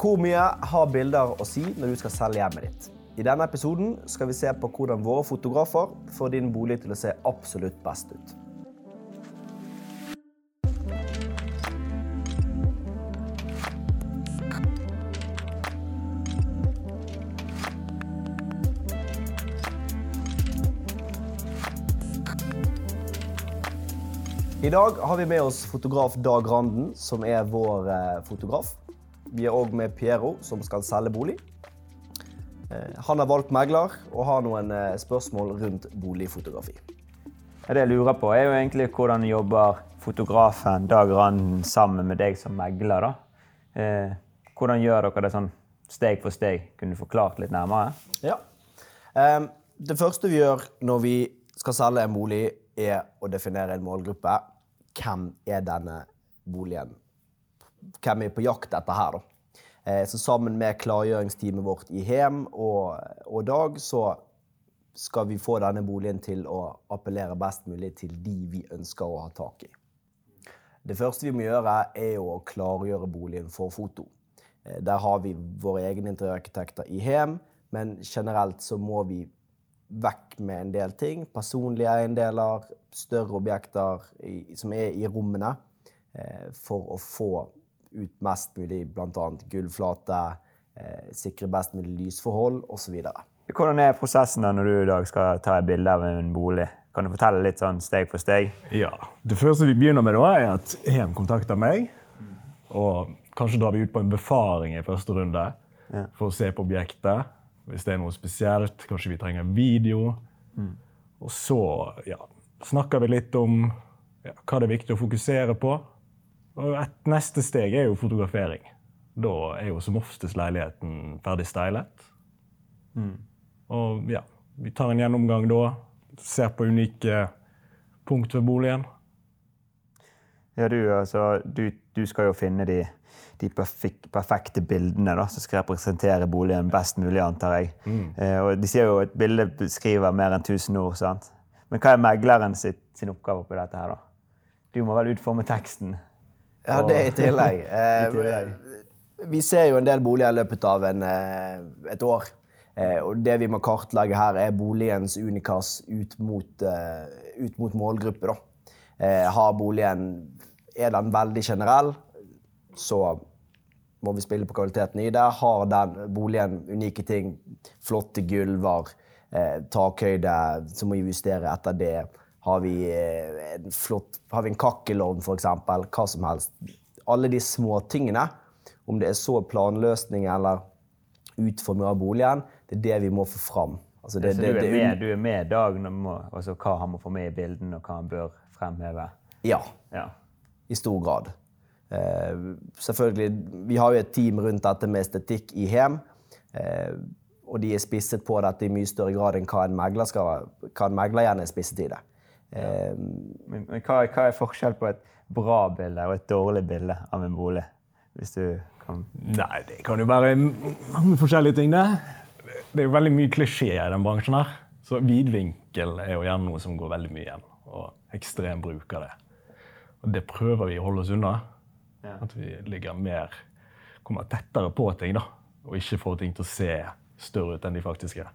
Hvor mye har bilder å si når du skal selge hjemmet ditt? I denne episoden skal vi se på hvordan våre fotografer får din bolig til å se absolutt best ut. I dag har vi med oss fotograf Dag Randen, som er vår eh, fotograf. Vi er òg med Piero, som skal selge bolig. Eh, Han har valgt megler og har noen eh, spørsmål rundt boligfotografi. Det jeg lurer på, er jo egentlig hvordan jobber fotografen Dag Randen sammen med deg som megler. da? Eh, hvordan gjør dere det sånn steg for steg? Kunne du forklart litt nærmere? Ja. Eh, Det første vi gjør når vi skal selge en bolig, er å definere en målgruppe. Hvem er denne boligen? Hvem er på jakt etter her, da? Eh, Så sammen med klargjøringsteamet vårt i Hem og, og Dag, så skal vi få denne boligen til å appellere best mulig til de vi ønsker å ha tak i. Det første vi må gjøre, er å klargjøre boligen for foto. Eh, Der har vi våre egne interiørarkitekter i Hem, men generelt så må vi vekk med en del ting. Personlige eiendeler, større objekter i, som er i rommene, eh, for å få ut mest mulig bl.a. gulvflate, eh, sikre best mulig lysforhold osv. Hvordan er prosessen da når du i dag skal ta et bilde av en bolig? Kan du fortelle litt sånn steg for steg? Ja. Det første vi begynner med, da, er at Hem kontakter meg. Og kanskje drar vi ut på en befaring i første runde for å se på objektet. Hvis det er noe spesielt, kanskje vi trenger video. video. Og så ja, snakker vi litt om ja, hva det er viktig å fokusere på. Og et neste steg er jo fotografering. Da er jo som oftest leiligheten ferdig stylet. Og ja, vi tar en gjennomgang da. Ser på unike punkt ved boligen. Ja, du, altså, du, du skal jo finne de, de perfek, perfekte bildene da, som skal representere boligen best mulig, antar jeg. Eh, og de sier jo at bildet beskriver mer enn 1000 ord. sant? Men hva er megleren sitt, sin oppgave på dette her, da? Du må vel utforme teksten? Ja, det i tillegg. I tillegg. Eh, vi ser jo en del boliger i løpet av en, eh, et år. Eh, og det vi må kartlegge her, er boligens unikas ut mot, ut mot målgruppe. Da. Eh, har boligen Er den veldig generell, så må vi spille på kvaliteten i det. Har den boligen unike ting, flotte gulver, eh, takhøyde, så må vi justere etter det. Har vi, eh, en flott, har vi en kakkelovn, f.eks., hva som helst. Alle de småtingene, om det er så planløsning eller utforming av boligen, det er det vi må få fram. Altså det, så det, du, er med, du er med Dag om altså hva han må få med i bildene, og hva han bør fremheve? Ja, Ja. i stor grad. Eh, selvfølgelig, Vi har jo et team rundt dette med estetikk i Hem. Eh, og de er spisset på dette i mye større grad enn hva en megler, skal, hva en megler gjerne er spisset i det. Eh, Men, men hva, hva er forskjell på et bra bilde og et dårlig bilde av en bolig? Hvis du kan Nei, det kan jo være mange forskjellige ting, det. Det er jo veldig mye klisjé i den bransjen her. Så vidvinkel er jo gjerne noe som går veldig mye igjen. Og ekstrem bruk av det. Og det prøver vi å holde oss unna. Ja. At vi ligger mer Kommer tettere på ting, da. Og ikke får ting til å se større ut enn de faktisk er.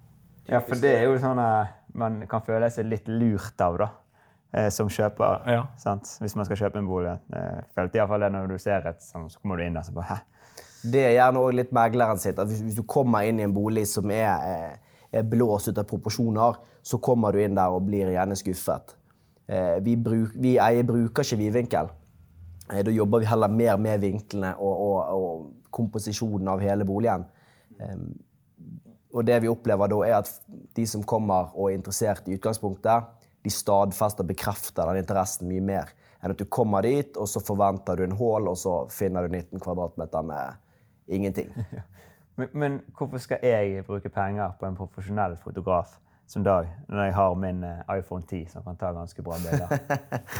Ja, for det er jo sånn eh, man kan føle seg litt lurt av, da. Eh, Som kjøper. Ja. Sant? Hvis man skal kjøpe en bolig. Eh, følte iallfall det når du ser et sånn, så kommer du inn der så bare Hæ? Det er gjerne også litt megleren sitt. at hvis, hvis du kommer inn i en bolig som er, eh, er blåst ut av proporsjoner, så kommer du inn der og blir gjerne skuffet. Eh, vi, bruk, vi eier bruker ikke vidvinkel. Eh, da jobber vi heller mer med vinklene og, og, og komposisjonen av hele boligen. Eh, og det vi opplever da, er at de som kommer og er interessert i utgangspunktet, de stadfester og bekrefter den interessen mye mer enn at du kommer dit, og så forventer du en hull, og så finner du 19 kvadratmeter med ingenting. Men, men hvorfor skal jeg bruke penger på en profesjonell fotograf som Dag, når jeg har min eh, iPhone 10 som kan ta ganske bra bilder?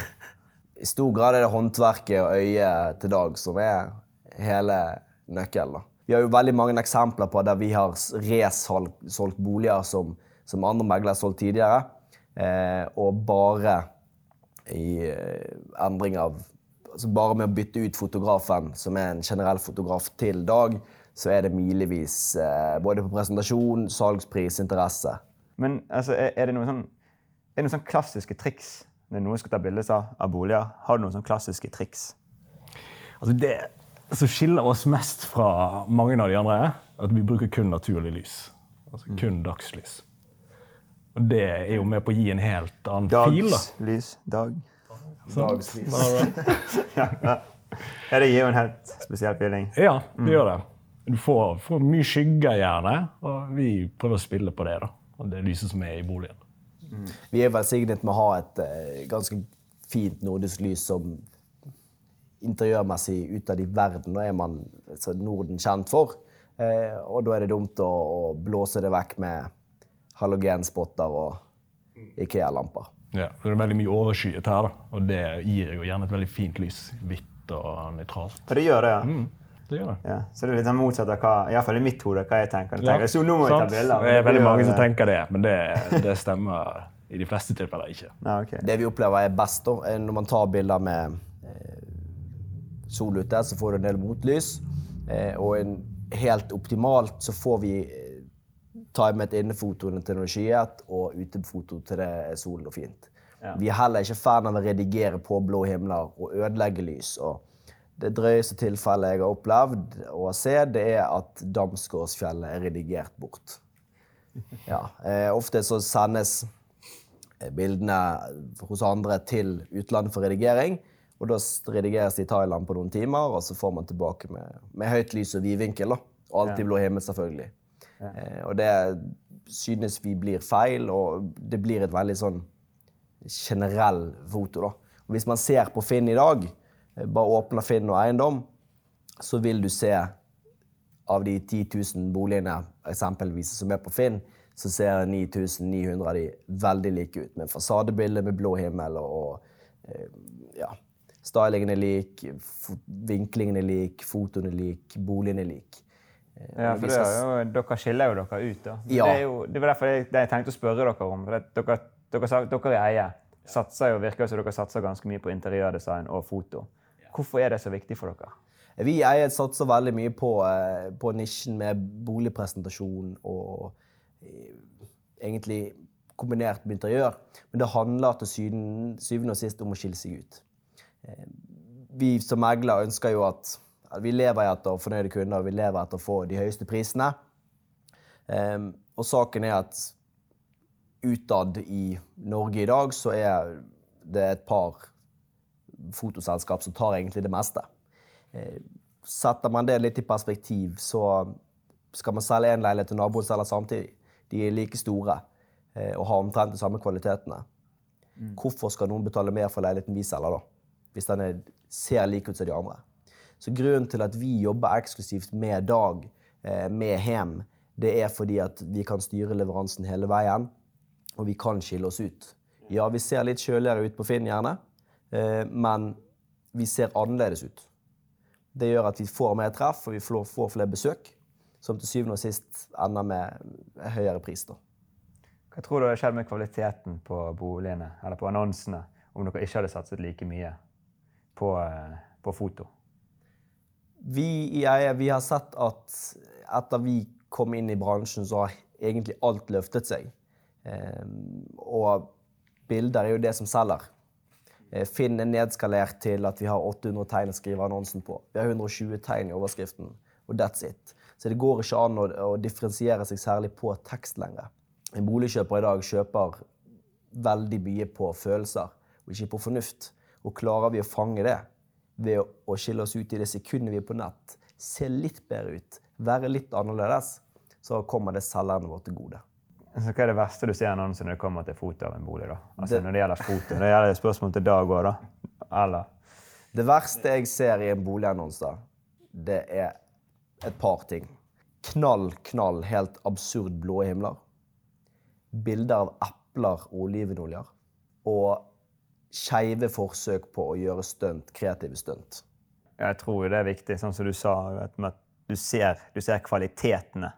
I stor grad er det håndverket og øyet til Dag som er hele nøkkelen. da. Vi har jo veldig mange eksempler på der vi har resolgt solgt boliger som, som andre meglere har solgt tidligere, og bare i eh, endring av altså Bare med å bytte ut fotografen, som er en generell fotograf, til Dag, så er det milevis eh, både på presentasjon, salgspris, interesse. Men altså, er, er, det noen sånn, noe sånn klassiske triks når noen skal ta bilder av, av boliger? Har du noen sånn klassiske triks? Altså det som skiller oss mest fra mange av de andre, er at vi bruker kun naturlig lys. Altså kun dagslys. Og det er jo med på å gi en helt annen fil. da. Dagslys. Dag. Dagslys. Ja, det gir jo en helt spesiell feeling. Ja, det gjør det. Du får, får mye skygger gjerne, og vi prøver å spille på det. da. Og det lyset som er i boligen. Vi er velsignet med å ha et uh, ganske fint nordisk lys som interiørmessig utad i verden er man altså, Norden kjent for. Uh, og da er det dumt å, å blåse det vekk med halogenspotter og Ikea-lamper. Ja, Det er veldig mye overskyet her, da. og det gir jo gjerne et veldig fint lys. Hvitt og nøytralt. Og det gjør det, ja. Mm, det gjør det. ja. Så det er litt sånn motsatt av hva, i hvert fall i mitt hode, hva jeg tenker. Jeg tenker så nå må vi ta bilder. Det er veldig mange som tenker det, men det, det stemmer i de fleste tilfeller ikke. Ja, okay. Det vi opplever er best da, er når man tar bilder med eh, sol ute, så får du en del motlys. Eh, og en, helt optimalt så får vi timet innefotoene til noe skyet og utefoto til det er solen og fint. Vi er heller ikke fan av å redigere på blå himler og ødelegge lys. og det drøyeste tilfellet jeg har opplevd å se, det er at Damsgårdsfjellet er redigert bort. Ja, eh, ofte så sendes eh, bildene hos andre til utlandet for redigering. Og da redigeres de i Thailand på noen timer, og så får man tilbake med, med høyt lys og vidvinkel. Og alltid blå himmel, selvfølgelig. Eh, og det synes vi blir feil, og det blir et veldig sånn generell foto. da. Og hvis man ser på Finn i dag, eh, bare åpner Finn og eiendom, så vil du se av de 10 000 boligene eksempelvis som er på Finn, så ser 9900 av de veldig like ut. Med fasadebilde med blå himmel og, og eh, ja, stylingen er lik, vinklingen er lik, fotoen er lik, boligen er lik. Eh, Ja, for det skal jo, Dere skiller jo dere ut. da. Ja. Det, jo, det var derfor jeg, det jeg tenkte å spørre dere om. for Dere, dere, dere i eie satser jo, virker som dere satser ganske mye på interiørdesign og foto. Hvorfor er det så viktig for dere? Vi i eie satser veldig mye på, eh, på nisjen med boligpresentasjon og eh, egentlig kombinert med interiør. Men det handler til syvende og sist om å skille seg ut. Vi som megler ønsker jo at vi lever etter fornøyde kunder, og vi lever etter å få de høyeste prisene. Eh, Og saken er at utad i Norge i dag så er det et par fotoselskap som tar egentlig det meste. Eh, Setter man det litt i perspektiv, så skal man selge en leilighet til naboen selger samtidig. De er like store eh, og har omtrent de samme kvalitetene. Hvorfor skal noen betale mer for leiligheten vi selger, da? Hvis den er, ser lik ut som de andre. Så grunnen til at vi jobber eksklusivt med Dag, eh, med Hem, det er fordi at vi kan styre leveransen hele veien, og vi kan skille oss ut. Ja, vi ser litt kjøligere ut på Finn, gjerne, eh, men vi ser annerledes ut. Det gjør at vi får mer treff, og vi får flere besøk, som til syvende og sist ender med høyere pris. da. Hva tror du hadde skjedd med kvaliteten på boligene eller på annonsene om dere ikke hadde satset like mye på, eh, på foto? Vi Eie vi har sett at etter vi kom inn i bransjen, så har egentlig alt løftet seg. Eh, og bilder er jo det som selger. Eh, Finn er nedskalert til at vi har 800 tegn å skrive annonsen på. Vi har 120 tegn i overskriften, og that's it. Så det går ikke an å, å differensiere seg særlig på tekst lenger. En boligkjøper i dag kjøper veldig mye på følelser, og ikke på fornuft. Og klarer vi å fange det ved å, skille oss ut i det sekundet vi er på nett, se litt bedre ut, være litt annerledes, så kommer det selgerne våre til gode. Så hva er det verste du ser i annonsen når det kommer til foto av en bolig? da? Altså, Det- Når det gjelder foto. Det gjelder spørsmål til Dag òg, da. Eller? Det verste jeg ser i en boligannonse, det er et par ting. Knall, knall, helt absurd blå himler. Bilder av epler og olivenoljer. Og skeive forsøk på å gjøre stunt, kreative stunt. Jeg tror jo det er viktig, sånn som du sa, at du ser, du ser kvalitetene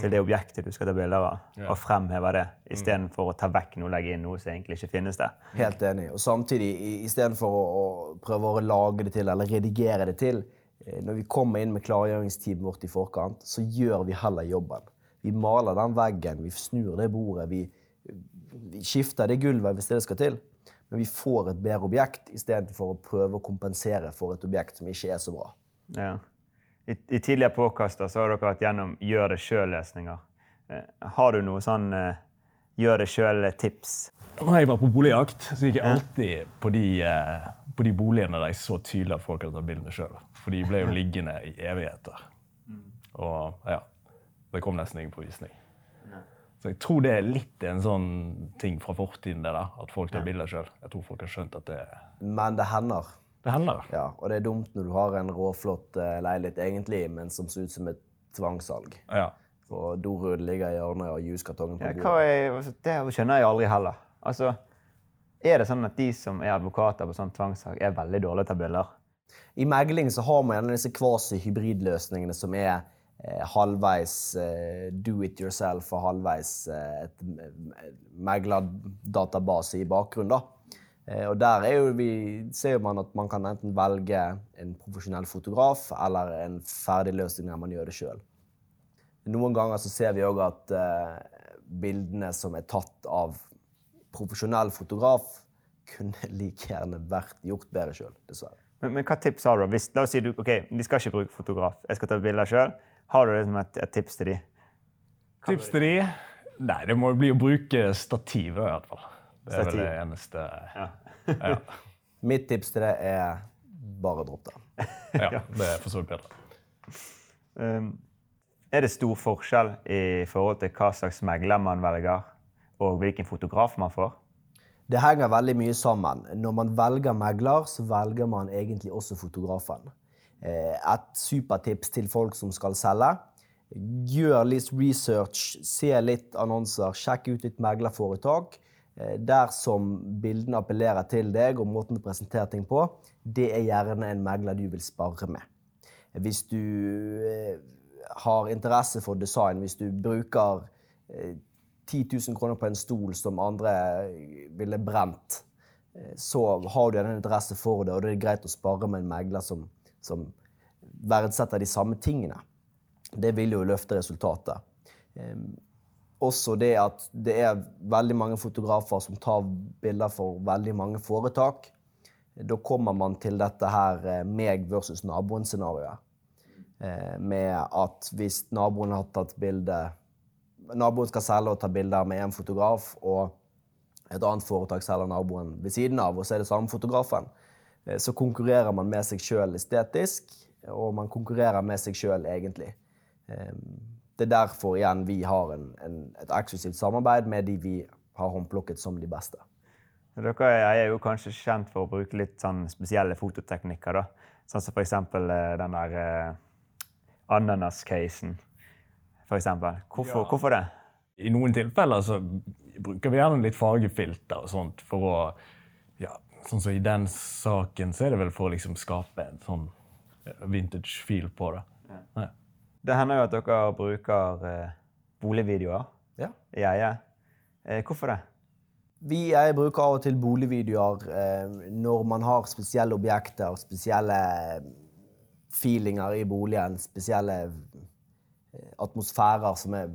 til det objektet du skal ta bilder av, og fremhever det, istedenfor å ta vekk noe og legge inn noe som egentlig ikke finnes der. Helt enig. Og samtidig, istedenfor å, å prøve å lage det til eller redigere det til, eh, når vi kommer inn med klargjøringsteamet vårt i forkant, så gjør vi heller jobben. Vi maler den veggen, vi snur det bordet, vi, vi skifter det gulvet hvis det skal til. Men vi får et bedre objekt istedenfor å prøve å kompensere for et objekt som ikke er så bra. Ja. I, I, tidligere påkaster så har dere vært gjennom gjør det sjøl-løsninger. Eh, har du noe sånn eh, gjør det sjøl-tips? Når jeg var på boligjakt, så gikk jeg alltid på de, eh, på de boligene der jeg så tydelig at folk hadde tatt bildene sjøl. For de ble jo liggende i evigheter. Og ja, det kom nesten ingen på visning. Så jeg tror det er litt en sånn ting fra fortiden, det der, at folk tar bilder sjøl. Jeg tror folk har skjønt at det Men det hender. Det hender. Ja, og det er dumt når du har en råflott eh, leilighet egentlig, men som ser ut som et tvangssalg. Ja. Og dorullen ligger i hjørnet og juskartongen på Ja, bordet. hva er, altså, det skjønner jeg aldri heller. Altså, er det sånn at de som er advokater på sånn tvangssalg, er veldig dårlige til å ta bilder? I megling så har man gjerne disse kvasi-hybridløsningene som er halvveis eh, do it yourself og halvveis eh, et eh, meglerdatabase i bakgrunnen. da. Eh, og der er vi, ser man at man kan enten velge en profesjonell fotograf eller en ferdig løsning der man gjør det sjøl. Noen ganger ser vi òg at eh, bildene som er tatt av profesjonell fotograf, kunne like gjerne vært gjort bedre sjøl, dessverre. Men, men hva tips har du? Hvis, la oss si du ok, vi skal ikke bruke fotograf, jeg skal ta bilder sjøl. Har du liksom et, et tips til de? Tips til de? Nei, det må bli å bruke stativet, i hvert fall. Det er vel det eneste Ja. Ja, Mitt tips til det er bare dropp det. ja det er for så vidt bedre. Um, er det stor forskjell i forhold til hva slags megler man velger, og hvilken fotograf man får? Det henger veldig mye sammen. Når man velger megler, så velger man egentlig også fotografen. Eh, Et supertips til folk som skal selge. Gjør litt research, se litt annonser, sjekk ut litt meglerforetak. Der Dersom bildene appellerer til deg og måten du presenterer ting på, det er gjerne en megler du vil spare med. Hvis du eh, har interesse for design, hvis du bruker eh, 10 000 kroner på en stol som andre eh, ville brent, eh, så har du en interesse for det, og det er greit å spare med en megler som, som verdsetter de samme tingene. Det vil jo løfte resultatet. Eh, Også det at det er veldig mange fotografer som tar bilder for veldig mange foretak. Da kommer man til dette her eh, meg versus naboen-scenarioet. Eh, Med at hvis naboen har tatt bilde Naboen skal selge og ta bilder med én fotograf, og et annet foretak selger naboen ved siden av, og så er det samme fotografen, så konkurrerer man med seg sjøl estetisk, og man konkurrerer med seg sjøl egentlig. Eh, Det er derfor igjen vi har en, en, et eksklusivt samarbeid med de vi har håndplukket som de beste. Dere er jo kanskje kjent for å bruke litt sånn spesielle fototeknikker. da. Sånn som f.eks. den der eh, ananas-casen. For eksempel. Hvorfor, hvorfor det? I noen tilfeller så bruker vi gjerne litt fargefilter og sånt for å ja, Sånn som i den saken så er det vel for å liksom skape en sånn vintage feel på det. Ja. Det hender jo at dere bruker eh, boligvideoer Ja. i eie. Eh, hvorfor det? Vi jeg bruker av og til boligvideoer eh, når man har spesielle objekter, spesielle feelinger i boligen, spesielle eh, atmosfærer som er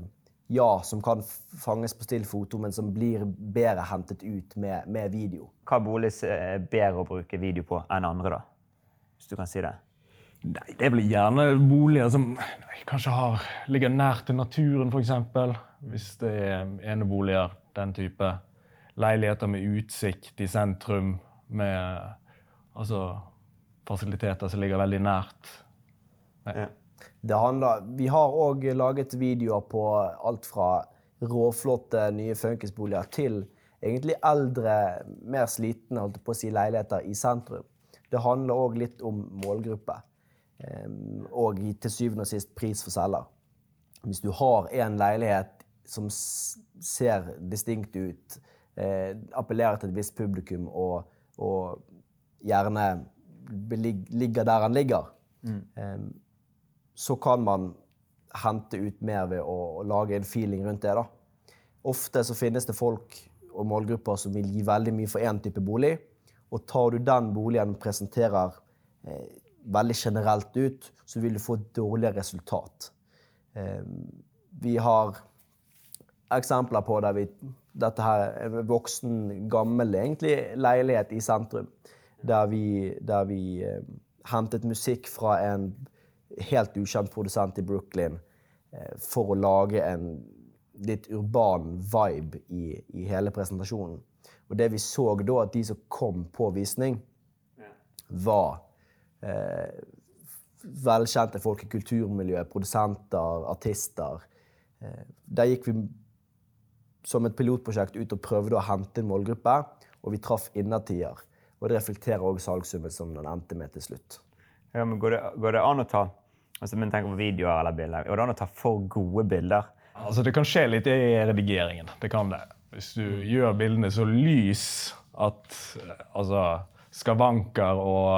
ja, som kan fanges på still foto, men som blir bedre hentet ut med, med video. Hva bolig er bedre å bruke video på enn andre, da? Hvis du kan si det. Nei, det vel gjerne boliger som nei, kanskje har, ligger nært til naturen, f.eks. Hvis det er eneboliger, den type. Leiligheter med utsikt i sentrum, med altså, fasiliteter som ligger veldig nært. Ja. Det handler, vi har òg laget videoer på alt fra råflotte nye funkisboliger til egentlig eldre, mer slitne holdt på å si, leiligheter i sentrum. Det handler òg litt om målgruppe. Og til syvende og sist pris for selger. Hvis du har en leilighet som ser distinkt ut, eh, appellerer til et visst publikum og, og gjerne ligger der han ligger, em, så kan man hente ut mer ved å, lage en feeling rundt det. da. Ofte så finnes det folk og målgrupper som vil gi veldig mye for én type bolig. Og tar du den boligen og presenterer eh, veldig generelt ut, så vil du få et dårligere resultat. Eh, vi har eksempler på der vi Dette her er en voksen, gammel egentlig, leilighet i sentrum. Der vi, der vi eh, hentet musikk fra en helt ukjent produsent i Brooklyn eh, for å lage en litt urban vibe i, i hele presentasjonen. Og det vi så da, at de som kom på visning, var eh, velkjente folk i kulturmiljøet, produsenter, artister. Eh, der gikk vi som et pilotprosjekt ut og prøvde å hente en målgruppe, og vi traff innertier. Og det reflekterer også salgssummen som den endte med til slutt. Ja, men går det, går det an å ta altså, men tenk på videoer eller bilder, går det an å ta for gode bilder? Altså, det kan skje litt i redigeringen. Det kan det. Hvis du gjør bildene så lys at altså, skavanker og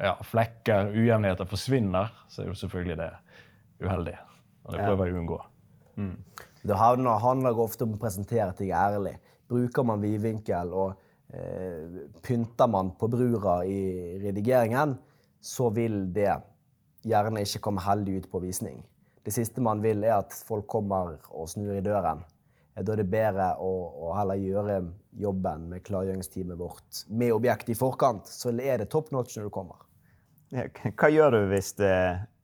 ja, flekker, ujevnheter, forsvinner, så er jo selvfølgelig det uheldig. Og det prøver jeg å unngå. Mm. Det handler ofte om å presentere ting ærlig. Bruker man vidvinkel og eh, pynter man på brura i redigeringen, så vil det gjerne ikke komme heldig ut på visning. Det siste man vil, er at folk kommer og snur i døren. Da er det bedre å, å heller gjøre jobben med klargjøringsteamet vårt med objektet i forkant, så er det top notch når du kommer. Hva gjør du hvis det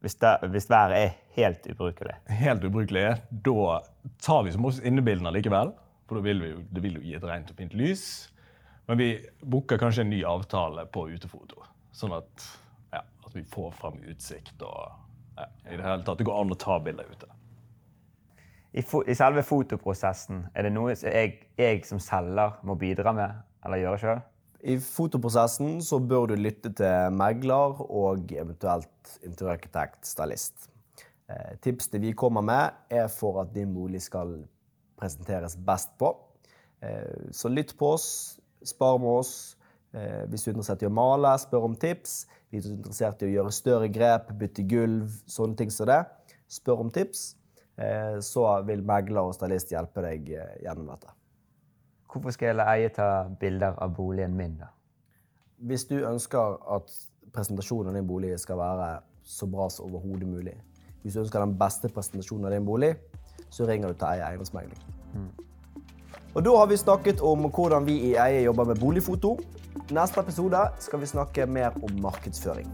hvis, det, hvis været er helt ubrukelig? Helt ubrukelig. Da tar vi som oss innebildene likevel. For vil vi, det vil jo gi et rent og fint lys. Men vi booker kanskje en ny avtale på utefoto. Sånn at, ja, at vi får fram utsikt og ja, i det hele tatt det går an å ta bilder ute. I, I, selve fotoprosessen, er det noe jeg, jeg som selger må bidra med eller gjøre sjøl? I fotoprosessen så bør du lytte til megler og eventuelt interiørarkitekt, stylist. Eh, tipsene vi kommer med, er for at din bolig skal presenteres best på. Eh, så lytt på oss, spar med oss. Eh, hvis du er interessert i å male, spør om tips. Hvis du er interessert i å gjøre større grep, bytte gulv, sånne ting som det, spør om tips. Eh, så vil megler og stylist hjelpe deg eh, gjennom dette. Hvorfor skal jeg la eie ta bilder av boligen min, da? Hvis du ønsker at presentasjonen av din bolig skal være så bra som overhodet mulig, hvis du ønsker den beste presentasjonen av din bolig, så ringer du til Eie eiendomsmegling. Mm. Og da har vi snakket om hvordan vi i Eie jobber med boligfoto. Neste episode skal vi snakke mer om markedsføring.